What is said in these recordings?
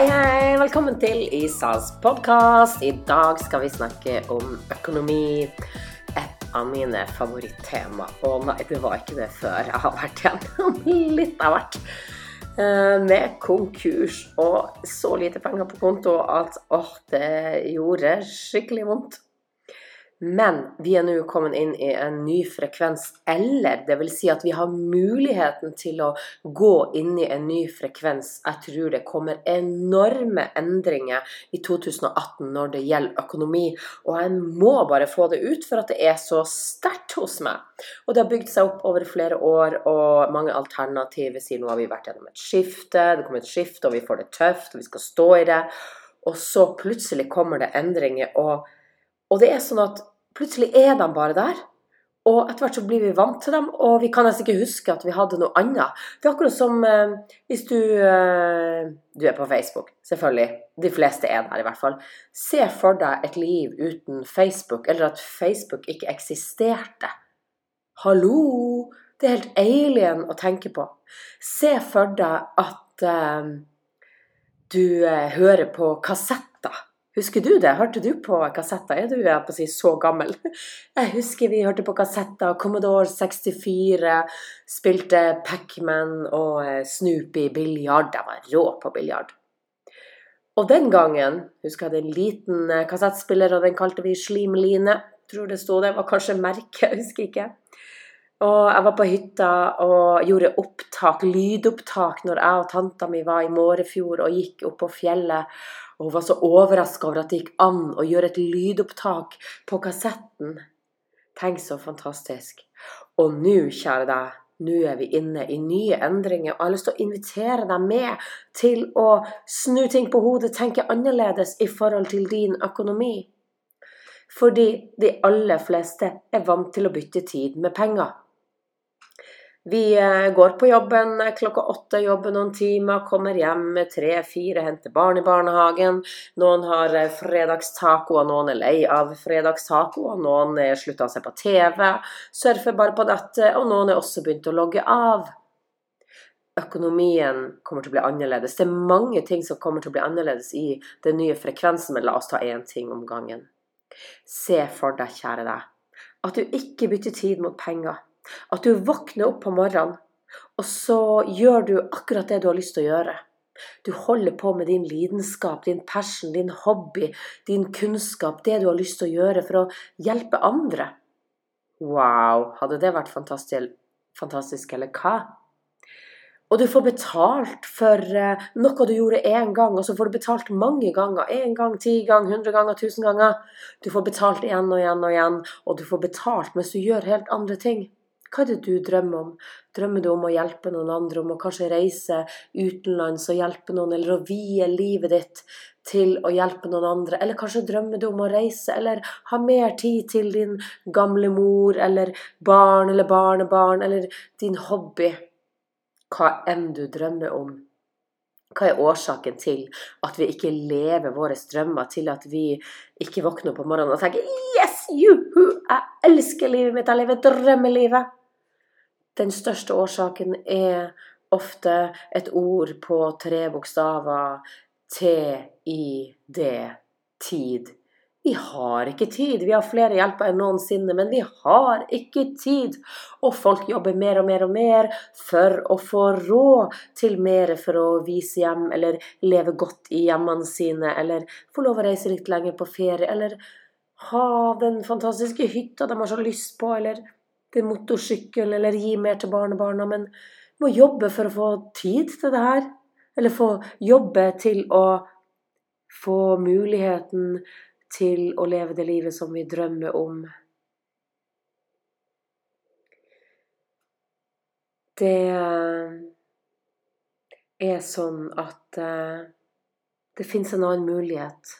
Hei, hei! Velkommen til Isas podkast. I dag skal vi snakke om økonomi. Et av mine favorittema. Å nei, det var ikke det før. Jeg har vært gjennom litt av hvert. Eh, med konkurs og så lite penger på konto at åh, det gjorde skikkelig vondt. Men vi er nå kommet inn i en ny frekvens, eller vil si at vi har muligheten til å gå inn i en ny frekvens. Jeg tror det kommer enorme endringer i 2018 når det gjelder økonomi, og jeg må bare få det ut for at det er så sterkt hos meg. Og det har bygd seg opp over flere år, og mange alternativer sier nå har vi vært gjennom et skifte, det kommer et skifte, og vi får det tøft, og vi skal stå i det. Og så plutselig kommer det endringer. og og det er sånn at plutselig er de bare der. Og etter hvert så blir vi vant til dem, og vi kan nesten ikke huske at vi hadde noe annet. Det er akkurat som eh, hvis du eh, Du er på Facebook, selvfølgelig. De fleste er der, i hvert fall. Se for deg et liv uten Facebook, eller at Facebook ikke eksisterte. Hallo! Det er helt alien å tenke på. Se for deg at eh, du eh, hører på kassetter Husker du det? Hørte du på kassetter? Er du jeg på å si, så gammel? Jeg husker vi hørte på kassetter. Commodore 64, spilte Pacman og eh, Snoopy biljard. Jeg var rå på biljard. Og den gangen husker jeg hadde en liten eh, kassettspiller, og den kalte vi Slimline. Tror det sto det. Var kanskje merket, jeg husker ikke. Og jeg var på hytta og gjorde opptak, lydopptak, når jeg og tanta mi var i Mårefjord og gikk opp på fjellet. Og hun var så overraska over at det gikk an å gjøre et lydopptak på kassetten. Tenk så fantastisk. Og nå, kjære deg, nå er vi inne i nye endringer, og jeg har lyst til å invitere deg med til å snu ting på hodet, tenke annerledes i forhold til din økonomi. Fordi de aller fleste er vant til å bytte tid med penger. Vi eh, går på jobben eh, klokka åtte, jobber noen timer, kommer hjem tre-fire, henter barn i barnehagen. Noen har eh, fredagstaco, og noen er lei av fredagstaco, og noen er slutta å se på TV, surfer bare på nettet, og noen er også begynt å logge av. Økonomien kommer til å bli annerledes. Det er mange ting som kommer til å bli annerledes i den nye frekvensen, men la oss ta én ting om gangen. Se for deg, kjære deg, at du ikke bytter tid mot penger. At du våkner opp på morgenen, og så gjør du akkurat det du har lyst til å gjøre. Du holder på med din lidenskap, din passion, din hobby, din kunnskap, det du har lyst til å gjøre for å hjelpe andre. Wow, hadde det vært fantastisk, eller hva? Og du får betalt for eh, noe du gjorde én gang, og så får du betalt mange ganger. Én gang, ti ganger, hundre ganger, tusen ganger. Du får betalt igjen og igjen og igjen, og du får betalt mens du gjør helt andre ting. Hva er det du drømmer om? Drømmer du om å hjelpe noen andre, om å kanskje reise utenlands og hjelpe noen, eller å vie livet ditt til å hjelpe noen andre? Eller kanskje drømmer du om å reise, eller ha mer tid til din gamle mor, eller barn eller barnebarn, eller din hobby? Hva enn du drømmer om. Hva er årsaken til at vi ikke lever våre drømmer, til at vi ikke våkner om morgenen og tenker 'Yes, juhu! Jeg elsker livet mitt! Jeg lever drømmelivet!' Den største årsaken er ofte et ord på tre bokstaver. T-I-D. Tid. Vi har ikke tid. Vi har flere hjelper enn noensinne, men vi har ikke tid. Og folk jobber mer og mer og mer for å få råd til mer for å vise hjem, eller leve godt i hjemmene sine, eller få lov å reise litt lenger på ferie, eller ha den fantastiske hytta de har så lyst på, eller til motorsykkel eller gi mer til barnebarna, men må jobbe for å få tid til det her. Eller få jobbe til å få muligheten til å leve det livet som vi drømmer om. Det er sånn at eh, det fins en annen mulighet,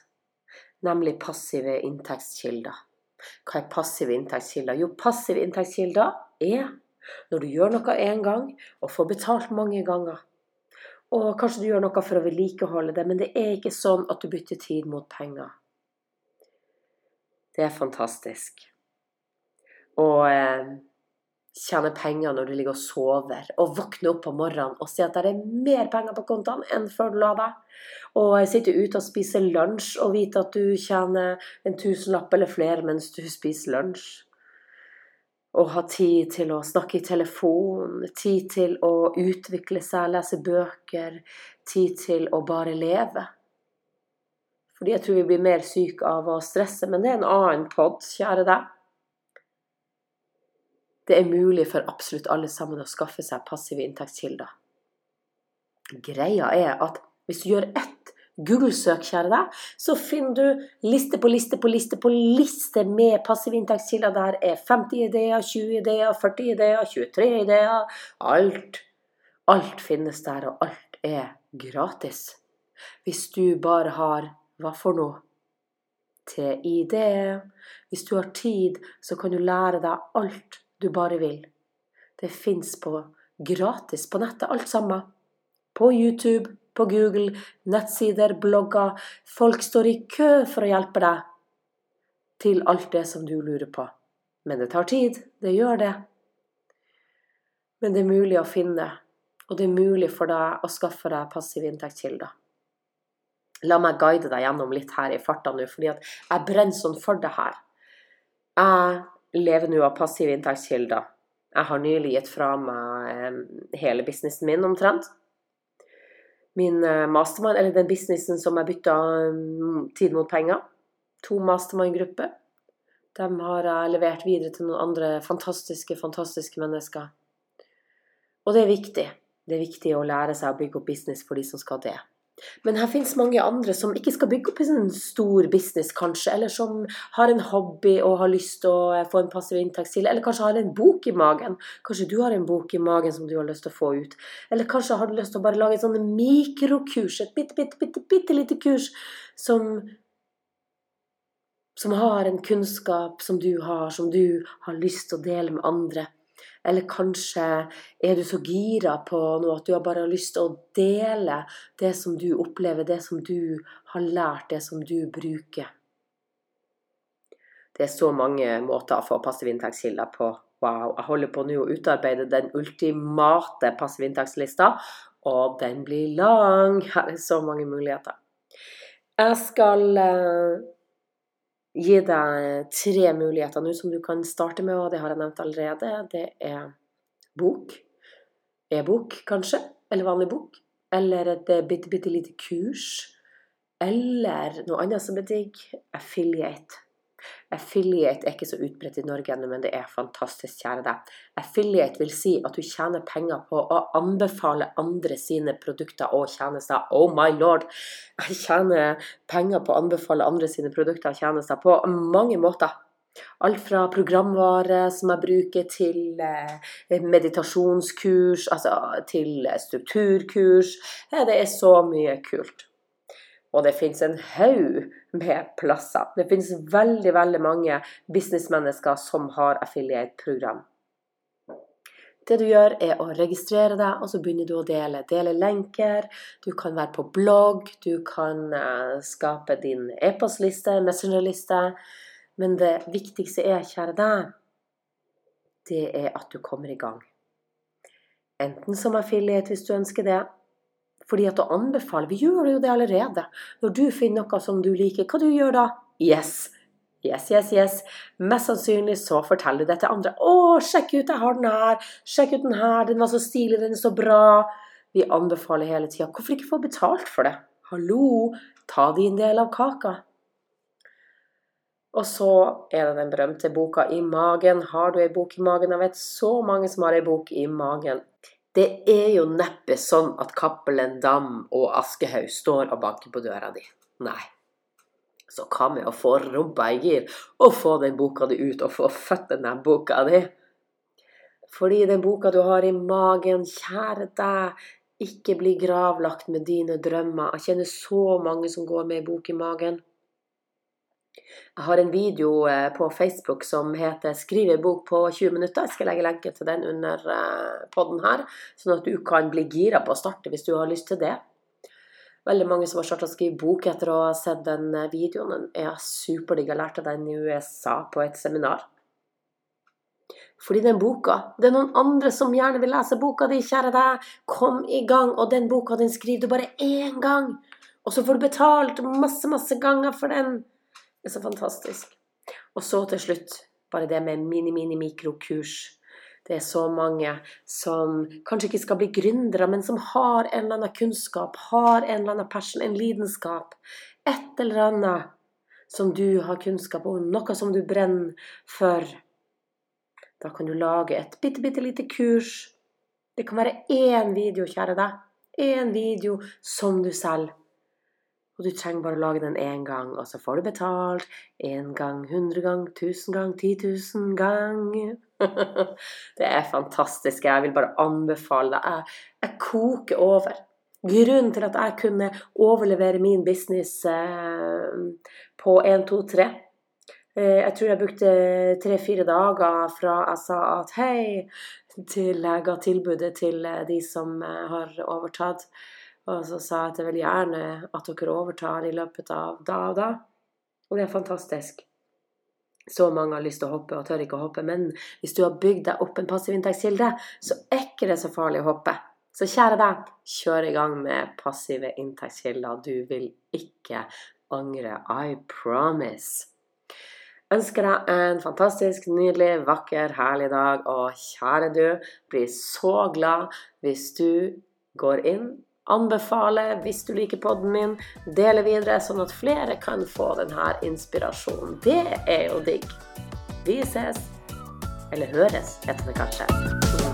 nemlig passive inntektskilder. Hva er passive inntektskilder? Jo, passive inntektskilder er når du gjør noe én gang og får betalt mange ganger. Og kanskje du gjør noe for å vedlikeholde det, men det er ikke sånn at du bytter tid mot penger. Det er fantastisk. Og eh, tjene penger når du ligger og sover, og våkne opp på morgenen og se at det er mer penger på kontoen enn før du la deg. Og sitte ute og spise lunsj og vite at du tjener en tusenlapp eller flere mens du spiser lunsj. Og ha tid til å snakke i telefon, tid til å utvikle seg, lese bøker, tid til å bare leve. Fordi jeg tror vi blir mer syke av å stresse, men det er en annen pod, kjære deg. Det er mulig for absolutt alle sammen å skaffe seg passive inntektskilder. Greia er at hvis du gjør ett Google-søk, kjære deg, så finner du liste på liste på liste på liste med passive inntektskilder. Der er 50 ideer, 20 ideer, 40 ideer, 23 ideer. Alt. Alt finnes der, og alt er gratis. Hvis du bare har hva for noe? TID. Hvis du har tid, så kan du lære deg alt du bare vil. Det fins på gratis på nettet, alt sammen. På YouTube, på Google, nettsider, blogger. Folk står i kø for å hjelpe deg til alt det som du lurer på. Men det tar tid. Det gjør det. Men det er mulig å finne, og det er mulig for deg å skaffe deg passive inntektskilder. La meg guide deg gjennom litt her i farta nå, fordi at jeg brenner sånn for det her. Jeg lever nå av passive inntektskilder. Jeg har nylig gitt fra meg hele businessen min omtrent. Min eh, mastermind, eller den businessen som jeg bytta mm, tid mot penger. To mastermind-grupper. Dem har jeg levert videre til noen andre fantastiske, fantastiske mennesker. Og det er viktig. Det er viktig å lære seg å bygge opp business for de som skal det. Men her finnes mange andre som ikke skal bygge opp en stor business, kanskje, eller som har en hobby og har lyst til å få en passiv inntekt til, eller kanskje har en bok i magen. Kanskje du har en bok i magen som du har lyst til å få ut. Eller kanskje har du lyst til å bare lage et sånt mikrokurs, et bitte, bitte, bitte, bitte lite kurs som som har en kunnskap som du har, som du har lyst til å dele med andre. Eller kanskje er du så gira på noe at du bare har lyst til å dele det som du opplever, det som du har lært, det som du bruker. Det er så mange måter å få passive inntektskilder på. Wow, jeg holder på nå å utarbeide den ultimate passive inntektslista, og den blir lang. Her er så mange muligheter. Jeg skal eh, gi deg tre muligheter nå som du kan starte med, og det har jeg nevnt allerede. Det er bok. E-bok, kanskje. Eller vanlig bok. Eller et bitte, bitte lite kurs. Eller noe annet som er digg. Affiliate. Affiliate er ikke så utbredt i Norge ennå, men det er fantastisk, kjære deg. Affiliate vil si at du tjener penger på å anbefale andre sine produkter og tjenester. Oh my lord! Jeg tjener penger på å anbefale andre sine produkter og tjenester på mange måter. Alt fra programvare som jeg bruker, til eh, meditasjonskurs, altså til strukturkurs. Det er så mye kult. Og det finnes en haug med plasser. Det finnes veldig, veldig mange businessmennesker som har affiliate-program. Det du gjør, er å registrere deg, og så begynner du å dele. Dele lenker. Du kan være på blogg, du kan uh, skape din e-postliste, messengerliste. Men det viktigste er, kjære deg, det er at du kommer i gang. Enten som affiliate hvis du ønsker det, fordi at å anbefale Vi gjør jo det allerede. Når du finner noe som du liker, hva du gjør da? Yes. Yes, yes, yes. Mest sannsynlig så forteller du det til andre. 'Å, sjekk ut, jeg har den her. Sjekk ut den her. Den var så stilig. Den er så bra.' Vi anbefaler hele tida. Hvorfor ikke få betalt for det? Hallo, ta din del av kaka. Og så er det den berømte boka i magen. Har du ei bok i magen? Jeg vet så mange som har ei bok i magen. Det er jo neppe sånn at Cappelen Dam og Aschehoug står og banker på døra di. Nei. Så hva med å få rumpa i gir og få den boka di ut og få født den boka di? Fordi den boka du har i magen, kjære deg, ikke bli gravlagt med dine drømmer. Jeg kjenner så mange som går med ei bok i magen. Jeg har en video eh, på Facebook som heter 'Skriv en bok på 20 minutter'. Jeg skal legge lenke til den under poden podden her, sånn at du kan bli gira på å starte hvis du har lyst til det. Veldig mange som har starta å skrive bok etter å ha sett den eh, videoen. Den er superdigg. Jeg lærte den i USA på et seminar. Fordi den boka Det er noen andre som gjerne vil lese boka di, kjære deg. Kom i gang. Og den boka den skriver du bare én gang. Og så får du betalt masse, masse ganger for den. Det er så fantastisk. Og så til slutt bare det med mini-mini-mikrokurs. Det er så mange som kanskje ikke skal bli gründere, men som har en eller annen kunnskap, har en eller annen passion, en lidenskap. Et eller annet som du har kunnskap om, noe som du brenner for. Da kan du lage et bitte, bitte lite kurs. Det kan være én video, kjære deg. Én video som du selger. Og du trenger bare å lage den én gang, og så får du betalt én gang, hundre gang, tusen gang, ti tusen gang. det er fantastisk. Jeg vil bare anbefale deg. Jeg, jeg koker over. Grunnen til at jeg kunne overlevere min business eh, på 1, 2, 3 Eh, jeg tror jeg brukte tre-fire dager fra jeg sa at hei, til jeg ga tilbudet til eh, de som eh, har overtatt. Og så sa jeg at jeg vil gjerne at dere overtar i løpet av da og da. Og det er fantastisk. Så mange har lyst til å hoppe og tør ikke å hoppe. Men hvis du har bygd deg opp en passiv inntektskilde, så er ikke det så farlig å hoppe. Så kjære deg, kjør i gang med passive inntektskilder. Du vil ikke angre. I promise ønsker deg en fantastisk, nydelig, vakker, herlig dag. Og kjære du, blir så glad hvis du går inn, anbefaler hvis du liker podden min, Dele videre, sånn at flere kan få denne inspirasjonen. Det er jo digg. Vi ses. Eller høres, heter det kanskje.